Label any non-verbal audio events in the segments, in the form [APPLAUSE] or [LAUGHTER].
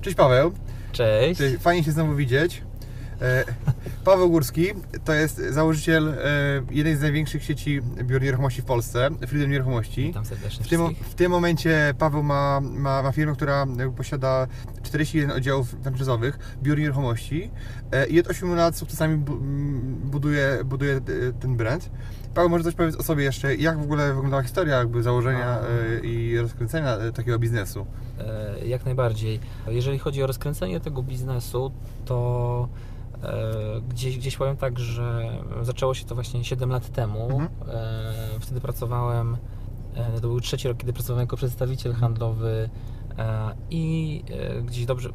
Cześć Paweł. Cześć. Cześć. Fajnie się znowu widzieć. E, Paweł Górski to jest założyciel e, jednej z największych sieci biur nieruchomości w Polsce, Freedom Nieruchomości. Witam serdecznie W tym, w tym momencie Paweł ma, ma, ma firmę, która posiada 41 oddziałów franczyzowych biur nieruchomości e, i od 8 lat sukcesami buduje, buduje ten brand. Paweł, może coś powiedz o sobie jeszcze, jak w ogóle wyglądała historia jakby założenia e, i rozkręcenia e, takiego biznesu? E, Jak najbardziej. Jeżeli chodzi o rozkręcenie tego biznesu, to gdzieś, gdzieś powiem tak, że zaczęło się to właśnie 7 lat temu. Mhm. Wtedy pracowałem, to był trzeci rok, kiedy pracowałem jako przedstawiciel handlowy i e, gdzieś dobrze,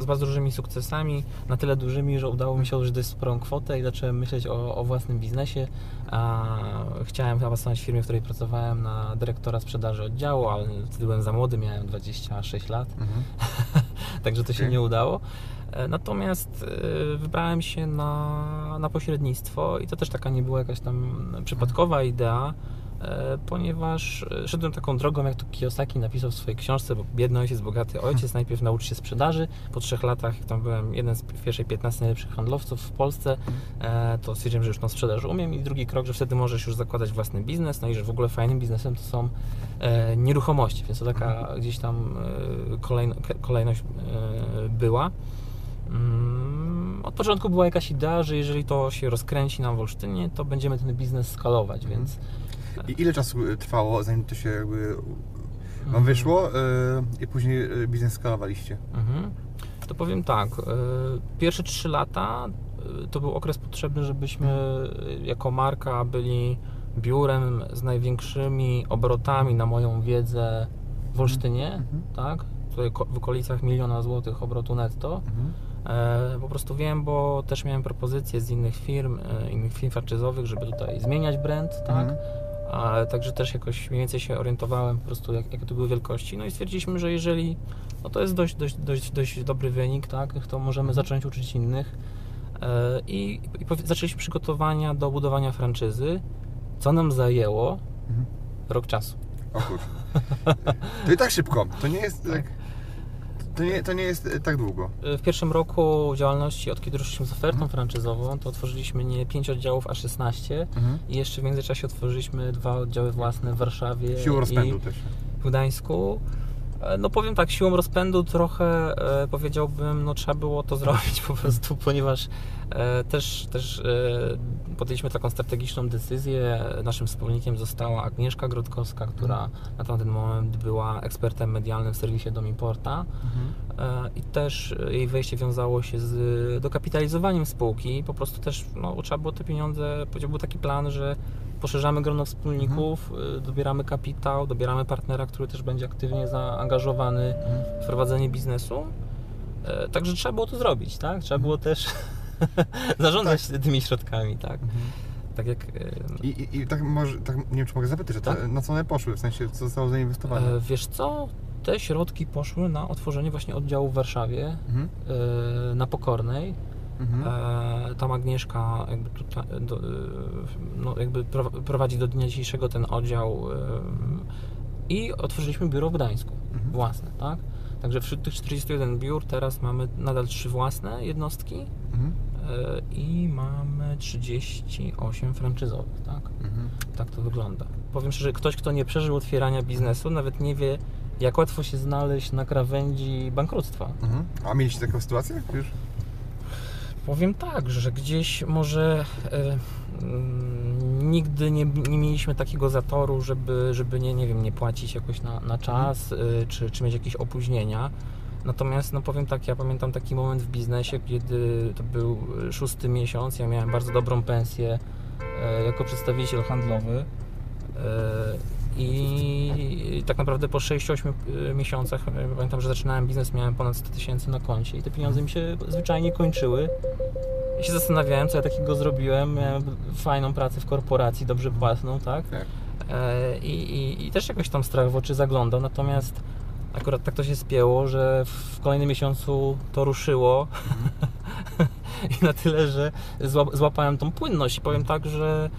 z bardzo dużymi sukcesami, na tyle dużymi, że udało mi się dość sporą kwotę i zacząłem myśleć o, o własnym biznesie. Chciałem awansować w firmie, w której pracowałem na dyrektora sprzedaży oddziału, ale wtedy byłem za młody, miałem 26 lat, Mhm. [LAUGHS] także to się nie udało. E, Natomiast e, wybrałem się na, na pośrednictwo i to też taka nie była jakaś tam przypadkowa idea, e, ponieważ e, szedłem taką drogą, jak to Kiyosaki napisał w swojej książce, bo biedny ojciec, bogaty ojciec, najpierw nauczy się sprzedaży, po trzech latach, jak tam byłem jeden z pierwszej 15 najlepszych handlowców w Polsce, e, to stwierdziłem, że już tą sprzedaż umiem. I drugi krok, że wtedy możesz już zakładać własny biznes, no i że w ogóle fajnym biznesem to są e, nieruchomości, więc to taka gdzieś tam e, kolejność e, była. Mm, Od początku była jakaś idea, że jeżeli to się rozkręci nam w Olsztynie, to będziemy ten biznes skalować, więc I ile czasu e, trwało, zanim to się jakby Wam Mhm. wyszło e, i później e, biznes skalowaliście? Mhm. To powiem tak, pierwsze 3 lata to był okres potrzebny, żebyśmy jako marka byli biurem z największymi obrotami na moją wiedzę w Olsztynie, Mhm. tak? Tutaj w okolicach miliona złotych obrotu netto. Mhm. E, po prostu wiem, bo też miałem propozycje z innych firm, e, innych firm franczyzowych, żeby tutaj zmieniać brand, tak? Mhm. A także też jakoś mniej więcej się orientowałem po prostu, jak, jakie to były wielkości. No i stwierdziliśmy, że jeżeli no to jest dość, dość, dość, dość dobry wynik, tak, to możemy zacząć uczyć innych. E, I, i zaczęliśmy przygotowania do budowania franczyzy, co nam zajęło Mhm. rok czasu. O kurczę. To i tak szybko. To nie jest tak. To nie, to nie jest e, tak długo. E, W pierwszym roku działalności, od kiedy ruszyliśmy z ofertą franczyzową, to otworzyliśmy nie 5 oddziałów, a 16 Mhm. i jeszcze w międzyczasie otworzyliśmy dwa oddziały własne w Warszawie Siłą rozpędu i też. w Gdańsku. E, No powiem tak, siłą rozpędu trochę e, powiedziałbym, no trzeba było to [LAUGHS] zrobić po prostu, ponieważ też, też e, podjęliśmy taką strategiczną decyzję. Naszym wspólnikiem została Agnieszka Grodkowska, która na tamten moment była ekspertem medialnym w serwisie Domiporta. Mhm. E, I też e, jej wejście wiązało się z dokapitalizowaniem spółki. Po prostu też no, trzeba było te pieniądze, był taki plan, że poszerzamy grono wspólników, e, dobieramy kapitał, dobieramy partnera, który też będzie aktywnie zaangażowany w prowadzenie biznesu. E, Także trzeba było to zrobić, tak? Trzeba było też [LAUGHS] zarządzać tymi środkami, tak? Mhm. Tak jak e, I, i, I tak może, tak, nie wiem czy mogę zapytać, Tak. na co one poszły, w sensie co zostało zainwestowane? e, wiesz co? Te środki poszły na otworzenie właśnie oddziału w Warszawie, Mhm. e, na Pokornej. Mhm. E, tam Agnieszka jakby, tutaj, do, e, no, jakby pro- prowadzi do dnia dzisiejszego ten oddział e, i otworzyliśmy biuro w Gdańsku, Mhm. własne, tak? Także wśród tych 41 biur teraz mamy nadal trzy własne jednostki Mhm. E, i mamy 38 franczyzowych, tak? Mhm. Tak to wygląda. Powiem szczerze, ktoś, kto nie przeżył otwierania biznesu, nawet nie wie, jak łatwo się znaleźć na krawędzi bankructwa. Mhm. A mieliście taką sytuację już? Powiem tak, że gdzieś może e, mm, nigdy nie, nie mieliśmy takiego zatoru, żeby, żeby nie, nie wiem, nie płacić jakoś na, na czas, e, czy, czy mieć jakieś opóźnienia. Natomiast no powiem tak, ja pamiętam taki moment w biznesie, kiedy to był szósty miesiąc, ja miałem bardzo dobrą pensję e, jako przedstawiciel handlowy. E, I tak naprawdę po 6-8 y, miesiącach, pamiętam, że zaczynałem biznes, miałem ponad 100 tysięcy na koncie i te pieniądze mi się zwyczajnie kończyły. I się zastanawiałem, co ja takiego zrobiłem. Miałem fajną pracę w korporacji, dobrze płatną, tak? Tak. E, I, i, I też jakoś tam strach w oczy zaglądał, natomiast akurat tak to się spięło, że w kolejnym miesiącu to ruszyło. [LAUGHS] I na tyle, że zła- złapałem tą płynność. I powiem tak, że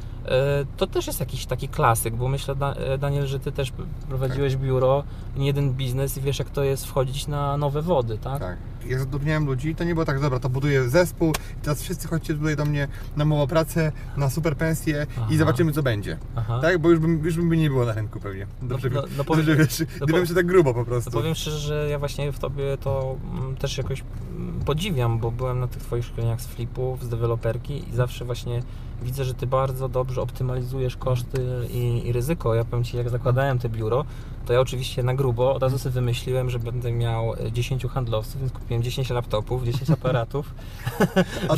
to też jest jakiś taki klasyk, bo myślę e, Daniel, że Ty też prowadziłeś biuro, nie jeden biznes i wiesz jak to jest wchodzić na nowe wody, tak? Tak. Jak zatrudniałem ludzi, to nie było tak, dobra, to buduję zespół i teraz wszyscy chodźcie tutaj do mnie na małą pracę, na super pensję Aha. i zobaczymy co będzie. Aha. Tak? Bo już, bym, już by nie było na rynku pewnie. Dobrze, no, no, no powiem- dobrze wiesz, no gdybym się tak grubo po prostu. To powiem szczerze, że ja właśnie w Tobie to mm, też jakoś mm, podziwiam, bo byłem na tych Twoich szkoleniach z flipów, z deweloperki i zawsze właśnie widzę, że Ty bardzo dobrze optymalizujesz koszty i, i ryzyko. Ja powiem Ci, jak zakładałem te biuro, to ja oczywiście na grubo od razu sobie wymyśliłem, że będę miał e, 10 handlowców, więc kupiłem 10 laptopów, 10 [LAUGHS] aparatów,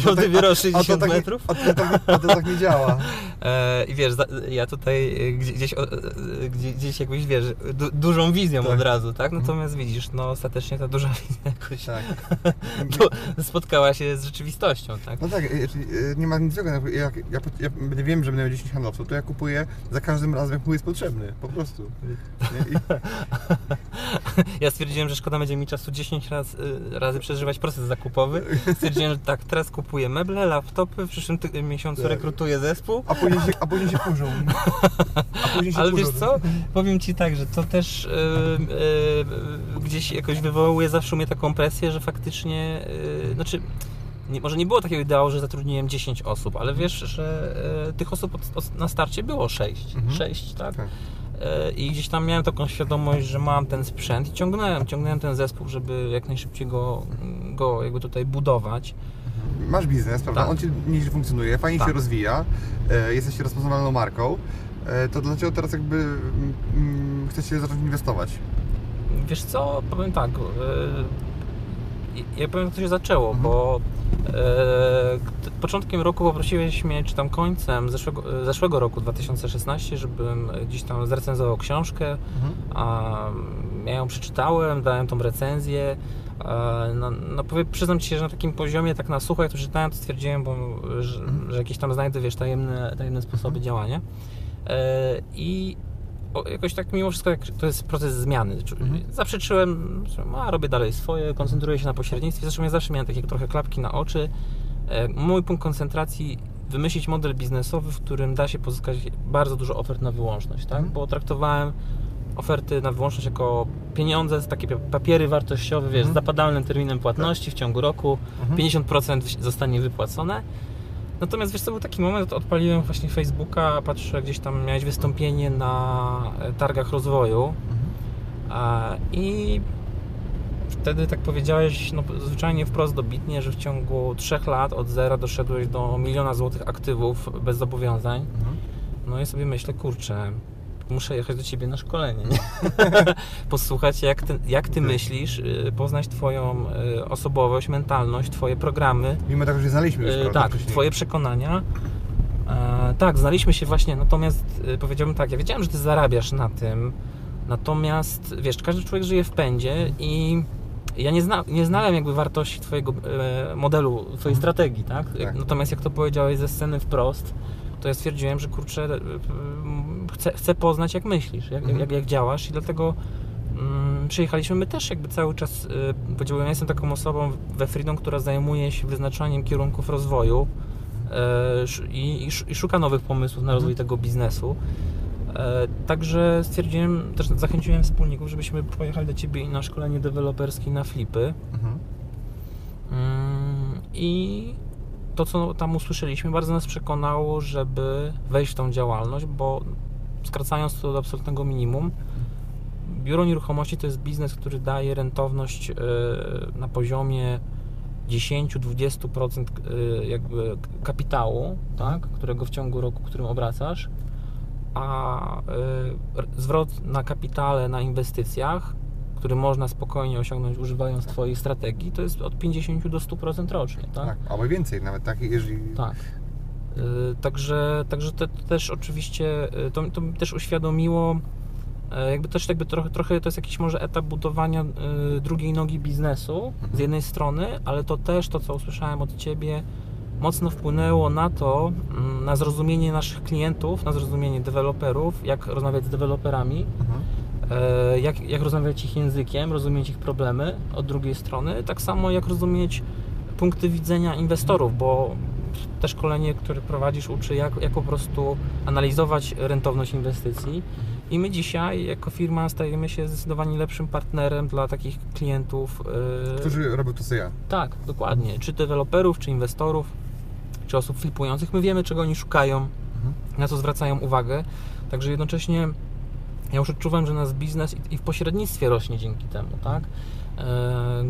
piąte [LAUGHS] biuro a, 60 to tak, metrów. A to, tak, a to tak nie działa. [LAUGHS] E, I wiesz, ja tutaj e, gdzie- gdzieś, e, gdzieś jakbyś, wiesz, du, dużą wizją Tak. od razu, tak? Natomiast widzisz, no ostatecznie ta duża wizja jakoś Tak. to spotkała się z rzeczywistością, tak? No tak, e, e, nie ma nic złego. Jak, ja, ja, ja wiem, że będę miał 10 handlowców, to ja kupuję za każdym razem, jak mu jest potrzebny. Po prostu. Nie? [LAUGHS] Ja stwierdziłem, że szkoda będzie mi czasu 10 raz, y, razy przeżywać proces zakupowy. Stwierdziłem, że tak, teraz kupuję meble, laptopy, w przyszłym ty- miesiącu Tak. rekrutuję zespół. a, później się, a później się kurzą. Później się Ale kurzą. wiesz co, powiem Ci tak, że to też y, y, gdzieś jakoś wywołuje zawsze mnie taką presję, że faktycznie, y, znaczy nie, może nie było takiego ideału, że zatrudniłem 10 osób, ale wiesz, że y, tych osób od, od, na starcie było 6. Mhm. 6, tak? Tak. E, I gdzieś tam miałem taką świadomość, że mam ten sprzęt i ciągnąłem, ciągnąłem ten zespół, żeby jak najszybciej go, go jakby tutaj budować. Masz biznes, prawda? Tak. On ci nieźle funkcjonuje, fajnie Tak. się rozwija, e, jesteś rozpoznawalną marką. E, to dlaczego teraz jakby mm, mm, chcecie zacząć inwestować? Wiesz co, powiem tak, ja powiem jak to się zaczęło, Mhm. bo e, początkiem roku poprosiłeś mnie, czy tam końcem zeszłego, zeszłego roku 2016, żebym gdzieś tam zrecenzował książkę, a ja ją przeczytałem, dałem tą recenzję. No, no powiem, przyznam Ci się, że na takim poziomie, tak na sucho, jak to czytałem, to stwierdziłem, bo, że, że jakieś tam znajdę, wiesz, tajemne, tajemne sposoby działania. E, I jakoś tak mimo wszystko, jak to jest proces zmiany. Mhm. Zawsze czułem, że a, robię dalej swoje, koncentruję się na pośrednictwie. Zresztą ja zawsze miałem takie trochę klapki na oczy. E, Mój punkt koncentracji wymyślić model biznesowy, w którym da się pozyskać bardzo dużo ofert na wyłączność, tak? Mhm. Bo traktowałem oferty na wyłączność jako pieniądze, takie pa- papiery wartościowe, wiesz, z Mhm. zapadalnym terminem płatności w ciągu roku, Mhm. 50% zostanie wypłacone. Natomiast wiesz, to był taki moment, odpaliłem właśnie Facebooka, patrzę, gdzieś tam miałeś wystąpienie na e, targach rozwoju a, i wtedy tak powiedziałeś, no zwyczajnie wprost dobitnie, że w ciągu 3 lat od zera doszedłeś do miliona złotych aktywów bez zobowiązań. Mhm. No i sobie myślę, kurczę, muszę jechać do Ciebie na szkolenie, nie? [LAUGHS] posłuchać jak ty, jak ty myślisz, y, poznać Twoją y, osobowość, mentalność, Twoje programy, Mimo tego, że znaliśmy już y, prawda, tak, wcześniej. Twoje przekonania. E, tak, znaliśmy się właśnie, natomiast powiedziałbym tak, ja wiedziałem, że Ty zarabiasz na tym, natomiast wiesz, każdy człowiek żyje w pędzie i ja nie, zna, nie znałem jakby wartości Twojego e, modelu, Twojej Mhm. strategii, tak? Tak. Natomiast jak to powiedziałeś ze sceny wprost, to ja stwierdziłem, że kurczę, e, m, chcę, chcę poznać jak myślisz, jak, Mhm. jak, jak działasz i dlatego mm, przyjechaliśmy my też jakby cały czas, y, powiedziałbym, ja jestem taką osobą we Freedom, która zajmuje się wyznaczaniem kierunków rozwoju e, sz- i, i, sz- i szuka nowych pomysłów na rozwój tego biznesu. E, Także stwierdziłem, też zachęciłem wspólników, żebyśmy pojechali do Ciebie na szkolenie deweloperskie na flipy. Mhm. Mm, I to, co tam usłyszeliśmy, bardzo nas przekonało, żeby wejść w tą działalność, bo skracając to do absolutnego minimum, biuro nieruchomości to jest biznes, który daje rentowność e, na poziomie 10-20% e, jakby kapitału, tak, którego w ciągu roku, którym obracasz, a e, zwrot na kapitale, na inwestycjach, który można spokojnie osiągnąć używając Twoich strategii, to jest od 50 do 100% rocznie, tak? Tak, albo więcej nawet, tak? Jeżeli... Tak. Y, Także, także to, to też oczywiście y, to, to mi też uświadomiło E, Jakby też jakby trochę, trochę to jest jakiś może etap budowania drugiej nogi biznesu z jednej strony, ale to też to, co usłyszałem od Ciebie, mocno wpłynęło na to, mm, na zrozumienie naszych klientów, na zrozumienie deweloperów, jak rozmawiać z deweloperami, Mhm. E, jak, jak rozmawiać ich językiem, rozumieć ich problemy od drugiej strony, tak samo jak rozumieć punkty widzenia inwestorów, bo te szkolenie, które prowadzisz, uczy jak, jak po prostu analizować rentowność inwestycji. I my dzisiaj, jako firma, stajemy się zdecydowanie lepszym partnerem dla takich klientów. e, Którzy robią to, co ja. Tak, dokładnie. Czy deweloperów, czy inwestorów, czy osób flipujących. My wiemy, czego oni szukają, Mhm. na co zwracają uwagę. Także jednocześnie ja już odczuwam, że nasz biznes i- w pośrednictwie rośnie dzięki temu, tak? E,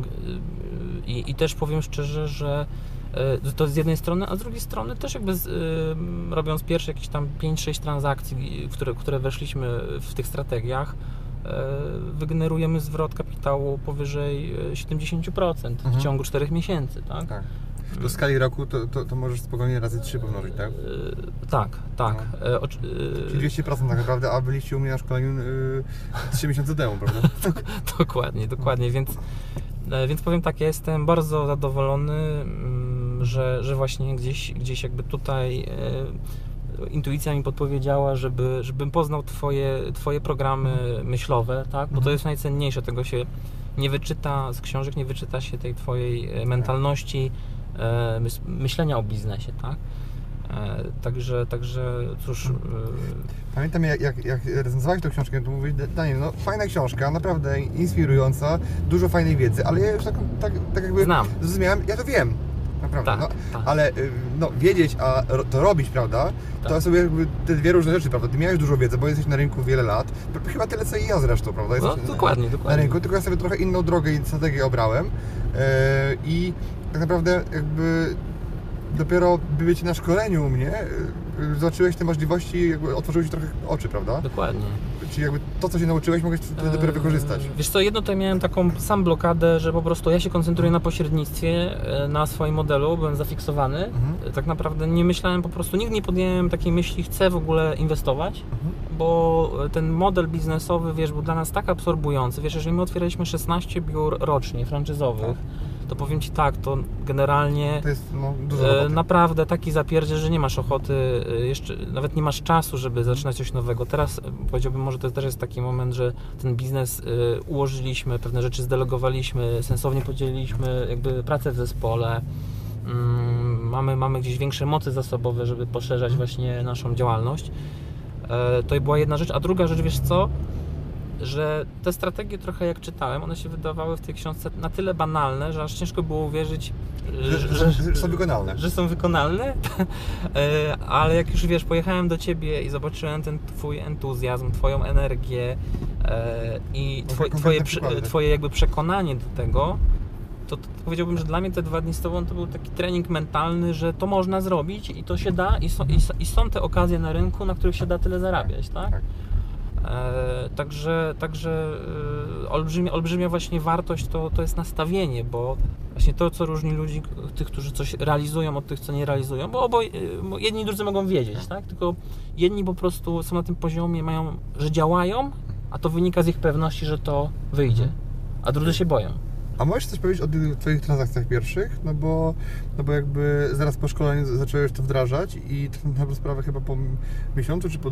I, i też powiem szczerze, że e, to z jednej strony, a z drugiej strony też jakby z, e, robiąc pierwsze jakieś tam 5-6 transakcji, w które, w które weszliśmy w tych strategiach, wygenerujemy zwrot kapitału powyżej e, 70% w Mhm. ciągu 4 miesięcy, tak? Tak. Do skali roku to, to, to możesz spokojnie razy 3 pomnożyć, tak? E, tak, tak. E, oczy- e, 200% tak naprawdę, a byliście u mnie na szkoleniu yy, 3 miesiące temu, prawda? [LAUGHS] Dokładnie, dokładnie, więc, e, więc powiem tak, ja jestem bardzo zadowolony, mm, że, że właśnie gdzieś, gdzieś jakby tutaj e, intuicja mi podpowiedziała, żeby, żebym poznał twoje, twoje programy myślowe, tak? bo to Mhm. jest najcenniejsze, tego się nie wyczyta z książek, nie wyczyta się tej twojej e, mentalności, e, myślenia o biznesie, tak? E, Także, także cóż, e, Pamiętam jak, jak, jak recenzowałeś tę książkę, to mówisz, Daniel, no fajna książka, naprawdę inspirująca, dużo fajnej wiedzy, ale ja już tak, tak, tak jakby Znam. zrozumiałem, ja to wiem, naprawdę, Tak, no, tak. ale y, no, wiedzieć, a to robić, prawda, to Tak. sobie jakby te dwie różne rzeczy, prawda, ty miałeś dużo wiedzy, bo jesteś na rynku wiele lat, chyba tyle co i ja zresztą, prawda, no, Jesteś na- dokładnie, na dokładnie. rynku, tylko ja sobie trochę inną drogę i strategię obrałem yy, i tak naprawdę jakby dopiero bycie na szkoleniu u mnie, yy, zobaczyłeś te możliwości, jakby otworzyły się trochę oczy, prawda? Dokładnie. Czyli jakby to, co się nauczyłeś, mogłeś wtedy dopiero Eee, wykorzystać. Wiesz co, jedno to miałem taką sam blokadę, że po prostu ja się koncentruję na pośrednictwie, e, na swoim modelu, byłem zafiksowany. Mhm. E, Tak naprawdę nie myślałem po prostu, nigdy nie podjąłem takiej myśli, chcę w ogóle inwestować, Mhm. bo ten model biznesowy, wiesz, był dla nas tak absorbujący. Wiesz, jeżeli my otwieraliśmy 16 biur rocznie, franczyzowych, to powiem Ci tak, to generalnie To jest no, E. Naprawdę taki zapierdzie, że nie masz ochoty, e, jeszcze nawet nie masz czasu, żeby zaczynać coś nowego. Teraz e, powiedziałbym, może to też jest taki moment, że ten biznes e, ułożyliśmy, pewne rzeczy zdelegowaliśmy, sensownie podzieliliśmy jakby pracę w zespole. Mm, Mamy, mamy gdzieś większe mocy zasobowe, żeby poszerzać właśnie naszą działalność. E, To była jedna rzecz. A druga rzecz, wiesz co? Że te strategie trochę jak czytałem, one się wydawały w tej książce na tyle banalne, że aż ciężko było uwierzyć, Że, że, że są wykonalne. że są wykonalne, [LAUGHS] E, ale jak już wiesz, pojechałem do ciebie i zobaczyłem ten twój entuzjazm, twoją energię e, i twoje, twoje, twoje jakby przekonanie do tego, to, to powiedziałbym, że dla mnie te dwa dni z tobą to był taki trening mentalny, że to można zrobić i to się da i, są- i, i są te okazje na rynku, na których się da tyle zarabiać, tak? Tak. E, także także e, olbrzymia, olbrzymia właśnie wartość to, to jest nastawienie, bo właśnie to, co różni ludzi, tych, którzy coś realizują od tych, co nie realizują, bo oboj, e, jedni i drudzy mogą wiedzieć, tak? Tylko jedni po prostu są na tym poziomie, mają, że działają, a to wynika z ich pewności, że to wyjdzie, a drudzy się boją. A możesz coś powiedzieć o tych Twoich transakcjach pierwszych? No bo, no bo jakby zaraz po szkoleniu zacząłeś to wdrażać i tak na dobrą sprawę chyba po miesiącu czy po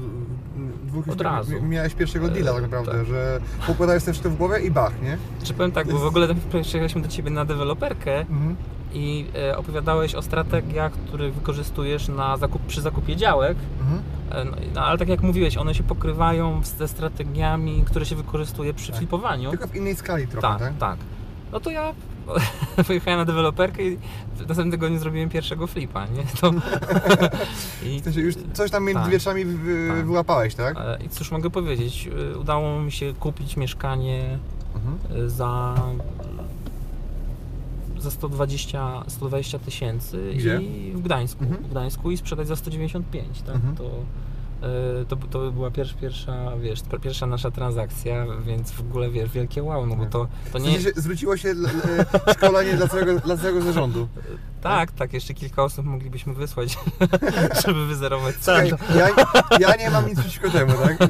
dwóch Od razu. mi- miałeś pierwszego deala tak E, naprawdę, tak. że układałeś sobie wszystko w głowie i bach, nie? Czy powiem tak, bo w ogóle przyjechaliśmy do Ciebie na deweloperkę Mhm. i e, opowiadałeś o strategiach, które wykorzystujesz na zakup, przy zakupie działek, Mhm. E, No, no, ale tak jak mówiłeś, one się pokrywają ze strategiami, które się wykorzystuje przy Tak. flipowaniu. Tylko w innej skali trochę, tak, tak? tak. No to ja [LAUGHS] pojechałem na deweloperkę i w następnym tygodniu zrobiłem pierwszego flipa, nie? To... [LAUGHS] I, W sensie już coś tam między Tak. wietrzami wy, Tak. wyłapałeś, tak? e, I cóż mogę powiedzieć, e, udało mi się kupić mieszkanie Mhm. e, za za 120 120 tysięcy i w Gdańsku, Mhm. w Gdańsku i sprzedać za 195, tak? Mhm. To, to, to była pierwsza, pierwsza, wiesz, pierwsza nasza transakcja, więc w ogóle, wiesz, wielkie wow, no bo to, to W nie... sensie, zwróciło się e, [LAUGHS] szkolenie dla całego, dla całego zarządu. Tak, tak, jeszcze kilka osób moglibyśmy wysłać, [LAUGHS] żeby wyzerować Słuchaj, saldo. ja, ja nie mam nic przeciwko temu, tak?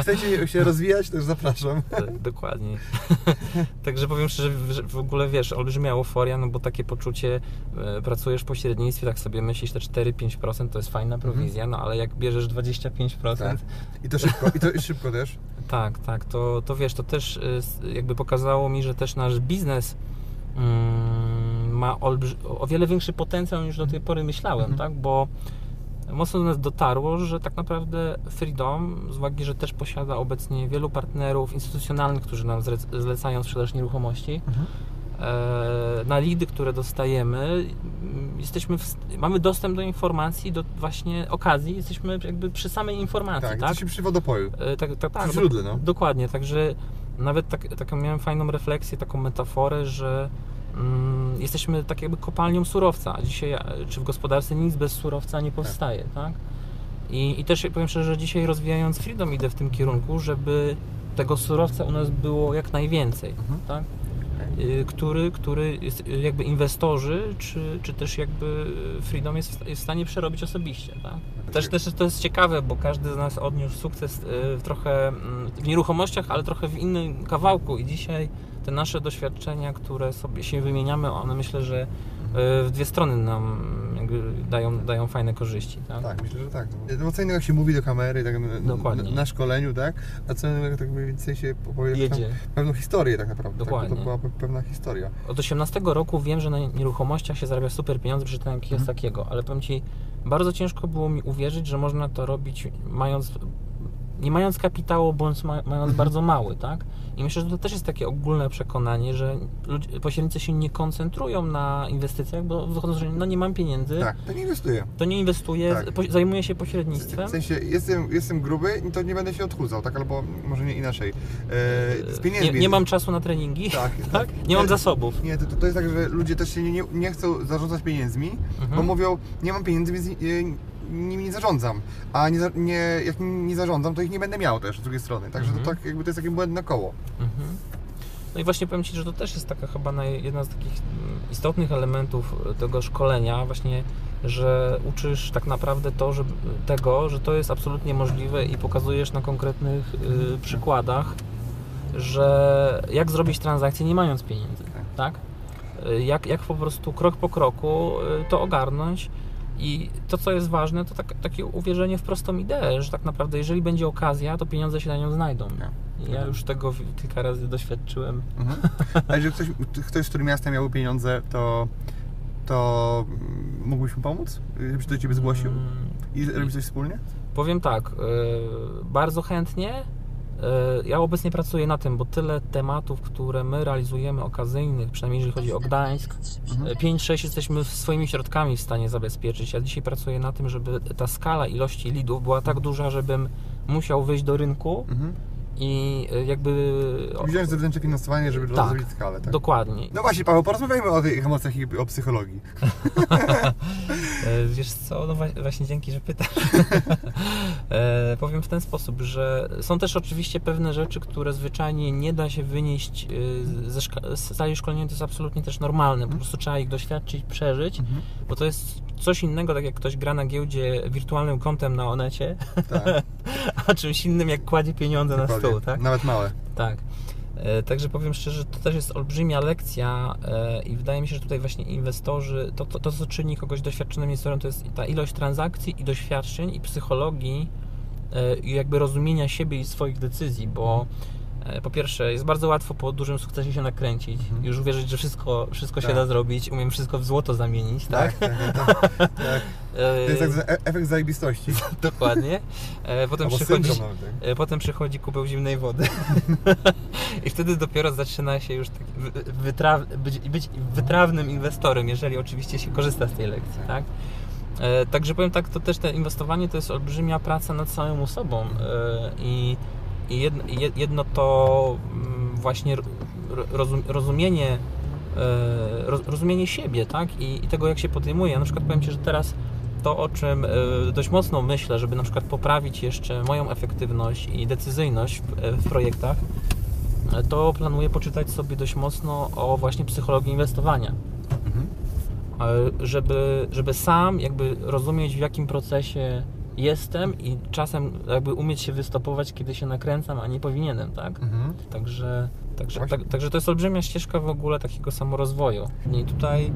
Chcecie się rozwijać, to już zapraszam. Tak, Dokładnie. [LAUGHS] Także powiem szczerze, że w ogóle wiesz, olbrzymia euforia, no bo takie poczucie, e, pracujesz w pośrednictwie, tak sobie myślisz, te 4-5% to jest fajna prowizja, no ale jak bierzesz 25%, Tak. I to szybko, i to szybko też. Tak, tak, to, to wiesz, to też y, jakby pokazało mi, że też nasz biznes mm, ma o wiele większy potencjał niż do tej pory myślałem, Mhm. tak, bo mocno do nas dotarło, że tak naprawdę Freedom, z uwagi, że też posiada obecnie wielu partnerów instytucjonalnych, którzy nam zlecają sprzedaż nieruchomości, Mhm. E, na lidy, które dostajemy, jesteśmy w, mamy dostęp do informacji, do właśnie okazji, jesteśmy jakby przy samej informacji, Tak, tak? jesteśmy przy wodopoju. E, tak, tak, tak, Przy źródle, no. Dokładnie, także nawet tak, taką miałem fajną refleksję, taką metaforę, że mm, jesteśmy tak jakby kopalnią surowca, a dzisiaj e, czy w gospodarce nic bez surowca nie powstaje, tak? I, I też powiem szczerze, że dzisiaj rozwijając Freedom idę w tym kierunku, żeby tego surowca u nas było jak najwięcej, Mhm. tak? Y, który, który jest, y, jakby inwestorzy, czy, czy też jakby Freedom jest, w- jest w stanie przerobić osobiście, tak? Też, też to jest ciekawe, bo każdy z nas odniósł sukces y, w trochę mm, w nieruchomościach, ale trochę w innym kawałku i dzisiaj te nasze doświadczenia, które sobie się wymieniamy, one myślę, że w dwie strony nam jakby dają, dają fajne korzyści, tak? Tak, myślę, że tak. No, bo co innego jak się mówi do kamery, tak, na- Dokładnie. Na, na szkoleniu, tak? A co innego tak mniej więcej się tam pewną historię tak naprawdę. Tak? Dokładnie. to była pe- pewna historia. Od 18 roku wiem, że na nieruchomościach się zarabia super pieniądze, przeczytałem jakiegoś Mhm. takiego, ale powiem Ci, bardzo ciężko było mi uwierzyć, że można to robić mając, nie mając kapitału, bądź ma, mając Mhm. bardzo mały, tak? I myślę, że to też jest takie ogólne przekonanie, że ludzie, pośrednicy się nie koncentrują na inwestycjach, bo wychodzą, że no nie mam pieniędzy, Tak, to nie inwestuję. to nie inwestuję, Tak. po, zajmuję się pośrednictwem. W sensie jestem, jestem gruby i to nie będę się odchudzał, tak? Albo może nie inaczej. E, z pieniędzmi. nie, nie mam czasu na treningi, Tak, [LAUGHS] tak? Nie mam zasobów. Nie, to, to jest tak, że ludzie też się nie, nie, nie chcą zarządzać pieniędzmi, Mhm. bo mówią, nie mam pieniędzy, więc e, nimi nie zarządzam. A nie, nie, jak nie zarządzam, to ich nie będę miał też z drugiej strony. Także Mhm. to tak jakby to jest takie błędne koło. Mhm. No i właśnie powiem Ci, że to też jest taka chyba naj, jedna z takich mm, istotnych elementów tego szkolenia, właśnie, że uczysz tak naprawdę to, że, tego, że to jest absolutnie możliwe i pokazujesz na konkretnych y, przykładach, że jak zrobić transakcję nie mając pieniędzy, tak? Y, Jak, jak po prostu krok po kroku y, to ogarnąć i to, co jest ważne, to tak, takie uwierzenie w prostą ideę, że tak naprawdę jeżeli będzie okazja, to pieniądze się na nią znajdą. I Ja już tego kilka razy doświadczyłem. Mhm. A jeżeli ktoś, ktoś z którym miastem miałby pieniądze, to, to mógłbyś mu pomóc? Żebyś do Ciebie zgłosił? Mm, I robić coś wspólnie? Powiem tak, y, bardzo chętnie. Y, Ja obecnie pracuję na tym, bo tyle tematów, które my realizujemy okazyjnych, przynajmniej jeżeli chodzi o Gdańsk, Mhm. 5-6 jesteśmy swoimi środkami w stanie zabezpieczyć. Ja dzisiaj pracuję na tym, żeby ta skala ilości lidów była tak duża, żebym musiał wyjść do rynku Mhm. I y, jakby... Wziąć zewnętrzne finansowanie, żeby Tak. rozwijać skalę, tak? Dokładnie. No właśnie, Paweł, porozmawiajmy o tych emocjach i o psychologii. [LAUGHS] E, Wiesz co, no właśnie dzięki, że pytasz. [LAUGHS] e, powiem w ten sposób, że są też oczywiście pewne rzeczy, które zwyczajnie nie da się wynieść e, ze szka- z sali szkolenia, to jest absolutnie też normalne, po prostu trzeba ich doświadczyć, przeżyć, Mhm. bo to jest coś innego, tak jak ktoś gra na giełdzie wirtualnym kontem na Onecie, Tak, [LAUGHS] a czymś innym jak kładzie pieniądze na tak? Nawet małe. Tak. E, Także powiem szczerze, to też jest olbrzymia lekcja e, i wydaje mi się, że tutaj właśnie inwestorzy, to, to, to co czyni kogoś doświadczonym inwestorem, to jest ta ilość transakcji i doświadczeń i psychologii e, i jakby rozumienia siebie i swoich decyzji, bo e, po pierwsze jest bardzo łatwo po dużym sukcesie się nakręcić, Mhm. już uwierzyć, że wszystko, wszystko się Tak. da zrobić, umiem wszystko w złoto zamienić, tak? Tak, tak, tak. tak. E, [LAUGHS] To jest tak zwany e- efekt zajebistości. [LAUGHS] Dokładnie. E, Potem Albo przychodzi... syndrom tak? E, Potem przychodzi kubeł zimnej wody. [LAUGHS] I wtedy dopiero zaczyna się już taki wy- wytraw, być, być wytrawnym inwestorem, jeżeli oczywiście się korzysta z tej lekcji, tak? E, Także powiem tak, to też te inwestowanie to jest olbrzymia praca nad samym sobą e, i jedno, to mm, właśnie ro- rozum, rozumienie e, roz, rozumienie siebie, tak? I, I tego, jak się podejmuje. Ja na przykład powiem Ci, że teraz to, o czym e, dość mocno myślę, żeby na przykład poprawić jeszcze moją efektywność i decyzyjność w, e, w projektach, to planuję poczytać sobie dość mocno o właśnie psychologii inwestowania. Mhm. Żeby, żeby sam jakby rozumieć w jakim procesie jestem i czasem jakby umieć się wystopować, kiedy się nakręcam, a nie powinienem, tak? Mhm. Także, także, tak, także to jest olbrzymia ścieżka w ogóle takiego samorozwoju. I tutaj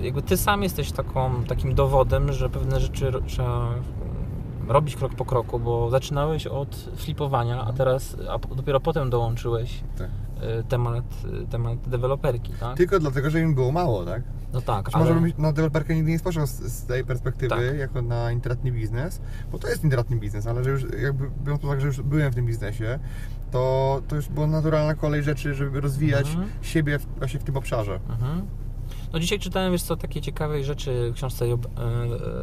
e, jakby ty sam jesteś taką, takim dowodem, że pewne rzeczy trzeba robić krok po kroku, bo zaczynałeś od flipowania, a teraz a dopiero potem dołączyłeś Tak. e, temat, e, temat deweloperki, tak? Tylko dlatego, że im było mało, tak? No tak, ale... może bym na deweloperkę nigdy nie spojrzał z, z tej perspektywy, Tak. jako na intratny biznes, bo to jest intratny biznes, ale że już jakby biorąc pod uwagę, że już byłem w tym biznesie, to, to już była naturalna kolej rzeczy, żeby rozwijać Mhm. siebie w, właśnie w tym obszarze. Mhm. No dzisiaj czytałem, wiesz co, takie ciekawej rzeczy w książce e,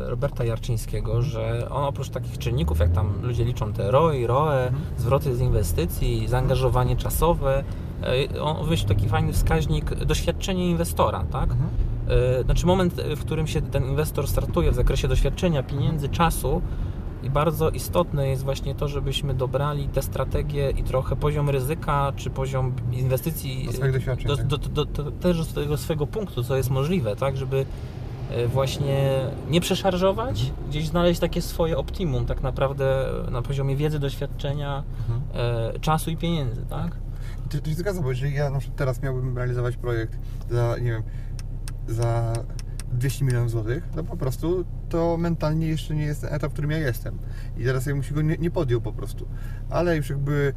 Roberta Jarczyńskiego, że on oprócz takich czynników, jak tam ludzie liczą te ROI, ROE, zwroty z inwestycji, zaangażowanie czasowe, e, on wymyślił taki fajny wskaźnik doświadczenie inwestora, tak? E, Znaczy moment, e, w którym się ten inwestor startuje w zakresie doświadczenia, pieniędzy, czasu i bardzo istotne jest właśnie to, żebyśmy dobrali te strategie i trochę poziom ryzyka, czy poziom inwestycji Do swoich doświadczeń, do, tak. do, do, do, też do tego swojego punktu, co jest możliwe, tak, żeby e, właśnie nie przeszarżować, gdzieś znaleźć takie swoje optimum tak naprawdę na poziomie wiedzy, doświadczenia, Mhm. e, czasu i pieniędzy, tak? To, to się zgadza, bo jeżeli ja na przykład teraz miałbym realizować projekt za, nie wiem, za 200 milionów złotych, no po prostu to mentalnie jeszcze nie jest ten etap, w którym ja jestem. I teraz ja bym się go nie, nie podjął po prostu. Ale już jakby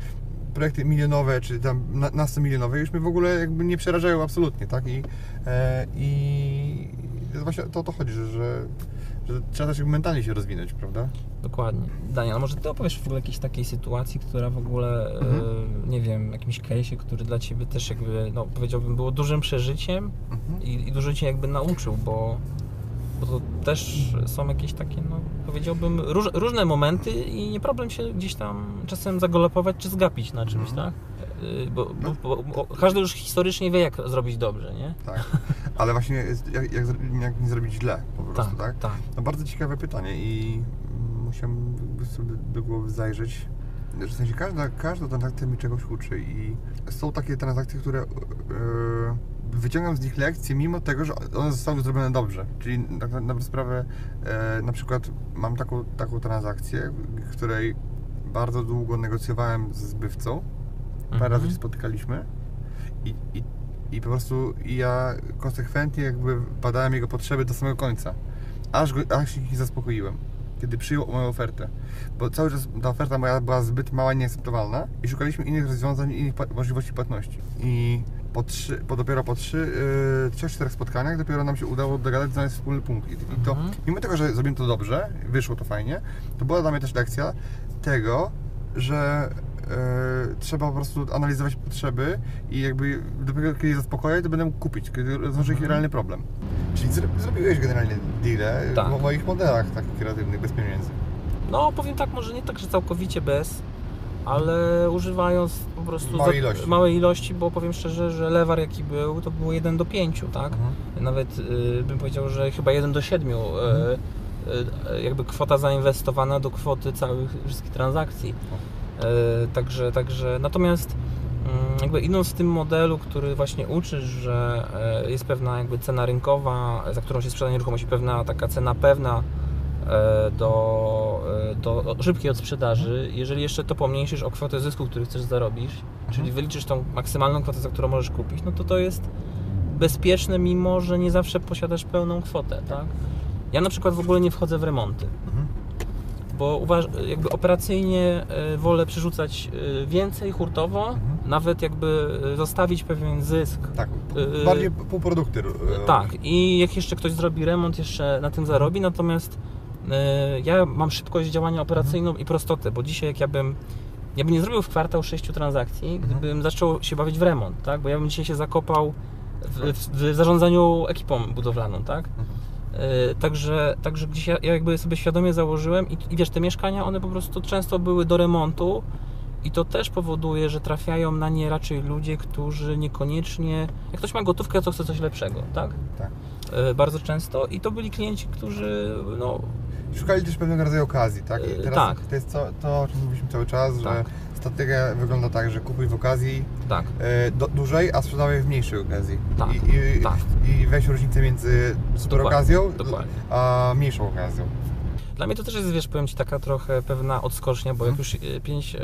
projekty milionowe, czy tam na, na 100 milionowe już mnie w ogóle jakby nie przerażają absolutnie, tak? I, e, i właśnie to o to chodzi, że, że, że trzeba też mentalnie się rozwinąć, prawda? Dokładnie. Daniel, może ty opowiesz w ogóle jakiejś takiej sytuacji, która w ogóle, Mhm. e, nie wiem, jakimś case'ie, który dla ciebie też jakby, no powiedziałbym, było dużym przeżyciem Mhm. i, i dużo cię jakby nauczył, bo, bo to też są jakieś takie, no powiedziałbym, róż, różne momenty i nie problem się gdzieś tam czasem zagalopować czy zgapić na czymś, Mhm. tak? E, Bo, bo, bo, bo każdy już historycznie wie, jak zrobić dobrze, nie? Tak. [LAUGHS] Ale właśnie jak, jak, jak nie zrobić źle po prostu, tak? tak. No bardzo ciekawe pytanie i musiałem sobie do głowy zajrzeć. W sensie każda, każda transakcja mi czegoś uczy i są takie transakcje, które yy, wyciągam z nich lekcje mimo tego, że one zostały zrobione dobrze. Czyli tak na, na sprawę e, na przykład mam taką, taką transakcję, której bardzo długo negocjowałem z zbywcą. Parę Mhm. razy się spotykaliśmy i, i, i po prostu ja konsekwentnie jakby badałem jego potrzeby do samego końca. Aż, go, aż ich zaspokoiłem. Kiedy przyjął moją ofertę. Bo cały czas ta oferta moja była zbyt mała i nieakceptowalna i szukaliśmy innych rozwiązań, innych możliwości płatności. I po trzy, po dopiero po trzy, yy, trzech, czterech spotkaniach dopiero nam się udało dogadać, znaleźć wspólny punkt. I, i to, Mhm. mimo tego, że zrobiłem to dobrze, wyszło to fajnie, to była dla mnie też lekcja tego, że trzeba po prostu analizować potrzeby i jakby dopiero kiedy je zaspokoję, to będę mógł kupić, kiedy rozwiąże ich Mhm. realny problem. Czyli zro, zrobiłeś generalnie deale Tak. w moich modelach takich kreatywnych, bez pieniędzy. No, powiem tak, może nie tak, że całkowicie bez, ale używając po prostu Małej ilości. małej ilości, bo powiem szczerze, że lewar jaki był, to było 1 do 5, tak? Nawet y, bym powiedział, że chyba 1 do 7 y, y, jakby kwota zainwestowana do kwoty całych wszystkich transakcji. Y, także, także natomiast mm, jakby idąc w tym modelu, który właśnie uczy, że e, jest pewna jakby cena rynkowa, za którą się sprzeda nieruchomość, pewna taka cena pewna e, do, e, do szybkiej odsprzedaży, jeżeli jeszcze to pomniejszysz o kwotę zysku, który chcesz zarobić, czyli wyliczysz tą maksymalną kwotę, za którą możesz kupić, no to to jest bezpieczne, mimo że nie zawsze posiadasz pełną kwotę, tak? Ja na przykład w ogóle nie wchodzę w remonty, Mhm. Bo uważ, jakby operacyjnie e, wolę przerzucać e, więcej hurtowo, Mhm. nawet jakby e, zostawić pewien zysk. Tak, bardziej półprodukty. Tak, i jak jeszcze ktoś zrobi remont, jeszcze na tym zarobi, natomiast ja mam szybkość działania operacyjną i prostotę, bo dzisiaj jak ja bym ja bym nie zrobił w kwartał sześciu transakcji, gdybym zaczął się bawić w remont, tak? Bo ja bym dzisiaj się zakopał w, w, w zarządzaniu ekipą budowlaną, tak? E, Także, także gdzieś ja, ja jakby sobie świadomie założyłem i, i wiesz, te mieszkania, one po prostu często były do remontu i to też powoduje, że trafiają na nie raczej ludzie, którzy niekoniecznie, jak ktoś ma gotówkę, to chce coś lepszego, tak? Tak. e, bardzo często i to byli klienci, którzy no, Szukali też pewnego rodzaju okazji, tak? I Yy, teraz tak. to jest to, to, o czym mówiliśmy cały czas, że Tak. Strategia wygląda tak, że kupuj w okazji tak, e, do, dłużej, a sprzedawaj w mniejszej okazji. Tak, I, i, tak. I weź różnicę między super Dokładnie, okazją dokładnie. a mniejszą okazją. Dla mnie to też jest, wiesz, powiem Ci, taka trochę pewna odskocznia, bo jak już 5,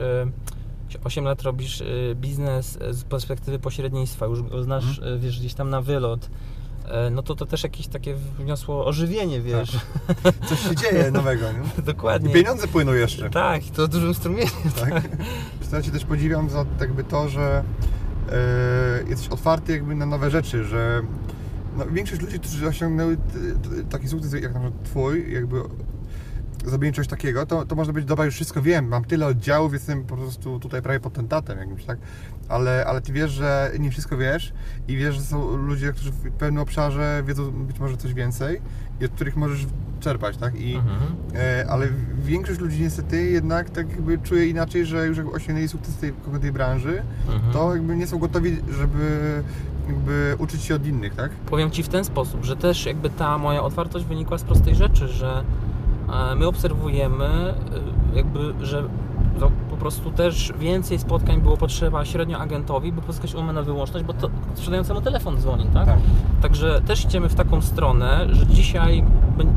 8 lat robisz biznes z perspektywy pośrednictwa, już znasz, y, wiesz, gdzieś tam na wylot, no to to też jakieś takie wniosło ożywienie, wiesz. [LAUGHS] Coś się dzieje nowego, nie? [LAUGHS] I Dokładnie. pieniądze płyną jeszcze. Tak, i to dużym strumieniu. Tak? Ja Cię też podziwiam za jakby to, że e, jesteś otwarty jakby na nowe rzeczy, że no, większość ludzi, którzy osiągnęły taki sukces jak na przykład Twój, jakby zrobienie czegoś takiego, to, to można być, dobra, już wszystko wiem, mam tyle oddziałów, jestem po prostu tutaj prawie potentatem jakimś, tak? Ale, ale Ty wiesz, że nie wszystko wiesz i wiesz, że są ludzie, którzy w pewnym obszarze wiedzą być może coś więcej i od których możesz czerpać, tak? I, Mhm. E, ale większość ludzi niestety jednak tak jakby czuje inaczej, że już jak osiągnęli sukces tej konkretnej branży, Mhm. to jakby nie są gotowi, żeby jakby uczyć się od innych, tak? Powiem Ci w ten sposób, że też jakby ta moja otwartość wynikła z prostej rzeczy, że my obserwujemy e, jakby, że po prostu też więcej spotkań było potrzeba średnio agentowi, by pozyskać umowę na wyłączność, bo to sprzedającemu telefon dzwoni, tak? Tak. Także też idziemy w taką stronę, że dzisiaj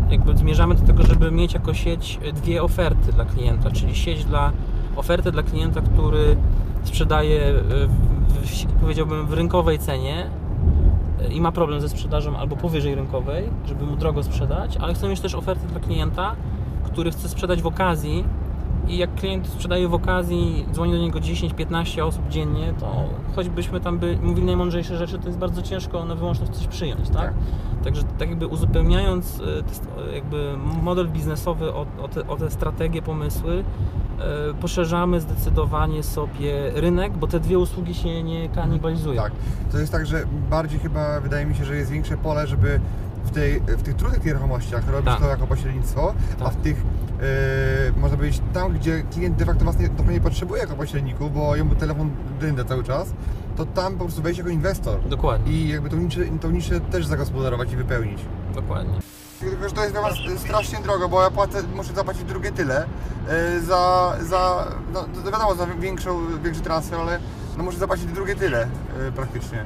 jakby zmierzamy do tego, żeby mieć jako sieć dwie oferty dla klienta, czyli sieć dla ofertę dla klienta, który sprzedaje e, w, powiedziałbym w rynkowej cenie i ma problem ze sprzedażą albo powyżej rynkowej, żeby mu drogo sprzedać, ale chcemy mieć też ofertę dla klienta, który chce sprzedać w okazji i jak klient sprzedaje w okazji, dzwoni do niego 10-15 osób dziennie, to choćbyśmy tam by mówili najmądrzejsze rzeczy, to jest bardzo ciężko na wyłączność coś przyjąć, tak? Tak. Także tak jakby uzupełniając e, st- jakby model biznesowy o, o, te, o te strategie, pomysły, e, poszerzamy zdecydowanie sobie rynek, bo te dwie usługi się nie kanibalizują. Tak. To jest tak, że bardziej chyba wydaje mi się, że jest większe pole, żeby w, tej, w tych trudnych nieruchomościach robić Tak. to jako pośrednictwo, a Tak. w tych, e, można powiedzieć, tam, gdzie klient de facto Was nie, nie potrzebuje jako pośredników, bo jemu telefon dynda cały czas, to tam po prostu wejść jako inwestor Dokładnie, i jakby tą niszę, tą niszę też zagospodarować i wypełnić. dokładnie. Tylko, że to jest dla Was strasznie drogo, bo ja płacę, muszę zapłacić drugie tyle e, za, za no, wiadomo, za większą, większy transfer, ale no muszę zapłacić drugie tyle e, praktycznie.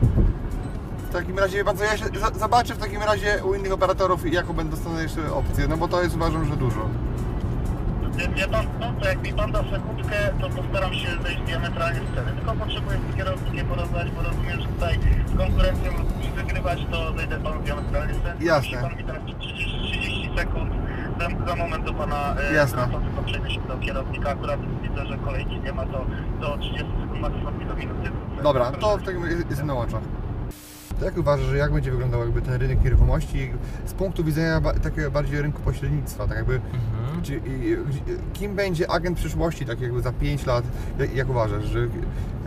W takim razie, wie Pan co, ja się zobaczę w takim razie u innych operatorów, jaką będą dostanę jeszcze opcje, no bo to jest uważam, że dużo. Wie, pan co, to jak mi pan da sekundkę, to postaram się zejść diametralnie z ceny. Tylko potrzebuję z kierownikiem porozmawiać, bo rozumiem, że tutaj z konkurencją musi wygrywać, to zejdę panu diametralnie z ceny. Jasne. Jeśli pan mi teraz 30, 30 sekund, za, za moment do pana e, Jasne. przejdę się do kierownika, akurat widzę, że kolejki nie ma, to do 30 sekund maksimum do minuty. Dobra, to w takim razie jestem na łączach. To jak uważasz, że jak będzie wyglądał jakby ten rynek nieruchomości z punktu widzenia ba- takiego bardziej rynku pośrednictwa, tak jakby Mhm. Czy, i- i- kim będzie agent przyszłości, tak jakby za 5 lat, jak, jak uważasz, że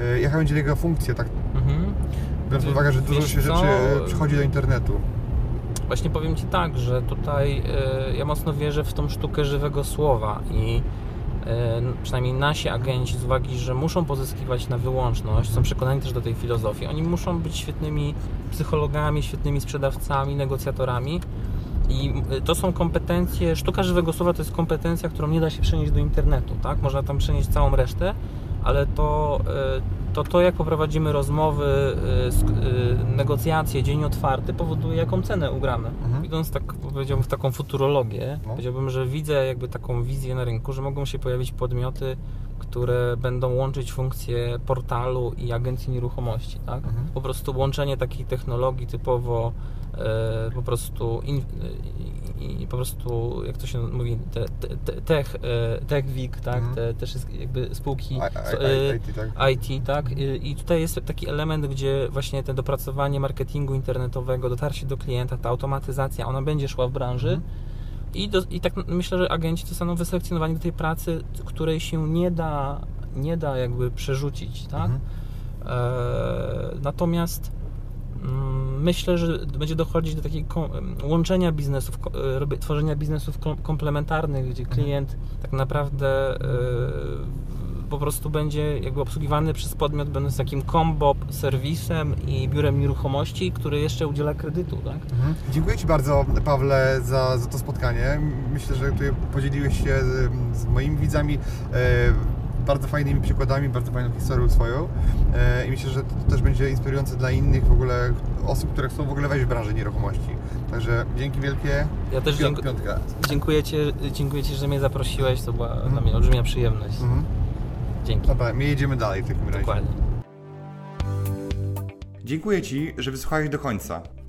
e, jaka będzie jego funkcja, tak Mhm. biorąc pod uwagę, że dużo Wiesz się co? rzeczy e, przychodzi do internetu. Właśnie powiem Ci tak, że tutaj e, ja mocno wierzę w tą sztukę żywego słowa i e, przynajmniej nasi agenci z uwagi, że muszą pozyskiwać na wyłączność, są przekonani też do tej filozofii, oni muszą być świetnymi psychologami, świetnymi sprzedawcami, negocjatorami i to są kompetencje, sztuka żywego słowa to jest kompetencja, którą nie da się przenieść do internetu, tak? Można tam przenieść całą resztę, ale to, e, to, to jak poprowadzimy rozmowy, sk- e, negocjacje, dzień otwarty powoduje jaką cenę ugramy. Mhm. Idąc tak powiedziałbym w taką futurologię, No. powiedziałbym, że widzę jakby taką wizję na rynku, że mogą się pojawić podmioty, które będą łączyć funkcje portalu i agencji nieruchomości, tak? Mhm. Po prostu łączenie takiej technologii typowo e, po prostu in, i, i po prostu jak to się mówi te, te, te, tech, e, techwik, tak? Mhm. Te też jest jakby spółki I, I, e, IT, tak? IT, tak? I tutaj jest taki element, gdzie właśnie to dopracowanie marketingu internetowego, dotarcie do klienta, ta automatyzacja, ona będzie szła w branży. Mhm. I, do, I tak myślę, że agenci zostaną wyselekcjonowani do tej pracy, której się nie da, nie da jakby przerzucić, tak? Mhm. E, natomiast mm, myślę, że będzie dochodzić do takiego łączenia biznesów, e, tworzenia biznesów kom- komplementarnych, gdzie klient tak naprawdę e, po prostu będzie jakby obsługiwany przez podmiot będący takim combo serwisem i biurem nieruchomości, który jeszcze udziela kredytu, tak? Mhm. Dziękuję Ci bardzo, Pawle, za, za to spotkanie. Myślę, że tutaj podzieliłeś się z, z moimi widzami e, bardzo fajnymi przykładami, bardzo fajną historią swoją e, i myślę, że to też będzie inspirujące dla innych w ogóle osób, które chcą w ogóle wejść w branżę nieruchomości. Także dzięki wielkie. Ja też Piąt, dziękuję. Dziękuję Ci, dziękuję Ci, że mnie zaprosiłeś, to była dla mnie olbrzymia przyjemność. Mhm. Dzięki. Dobra, my jedziemy dalej w takim razie. Dokładnie. Dziękuję Ci, że wysłuchałeś do końca.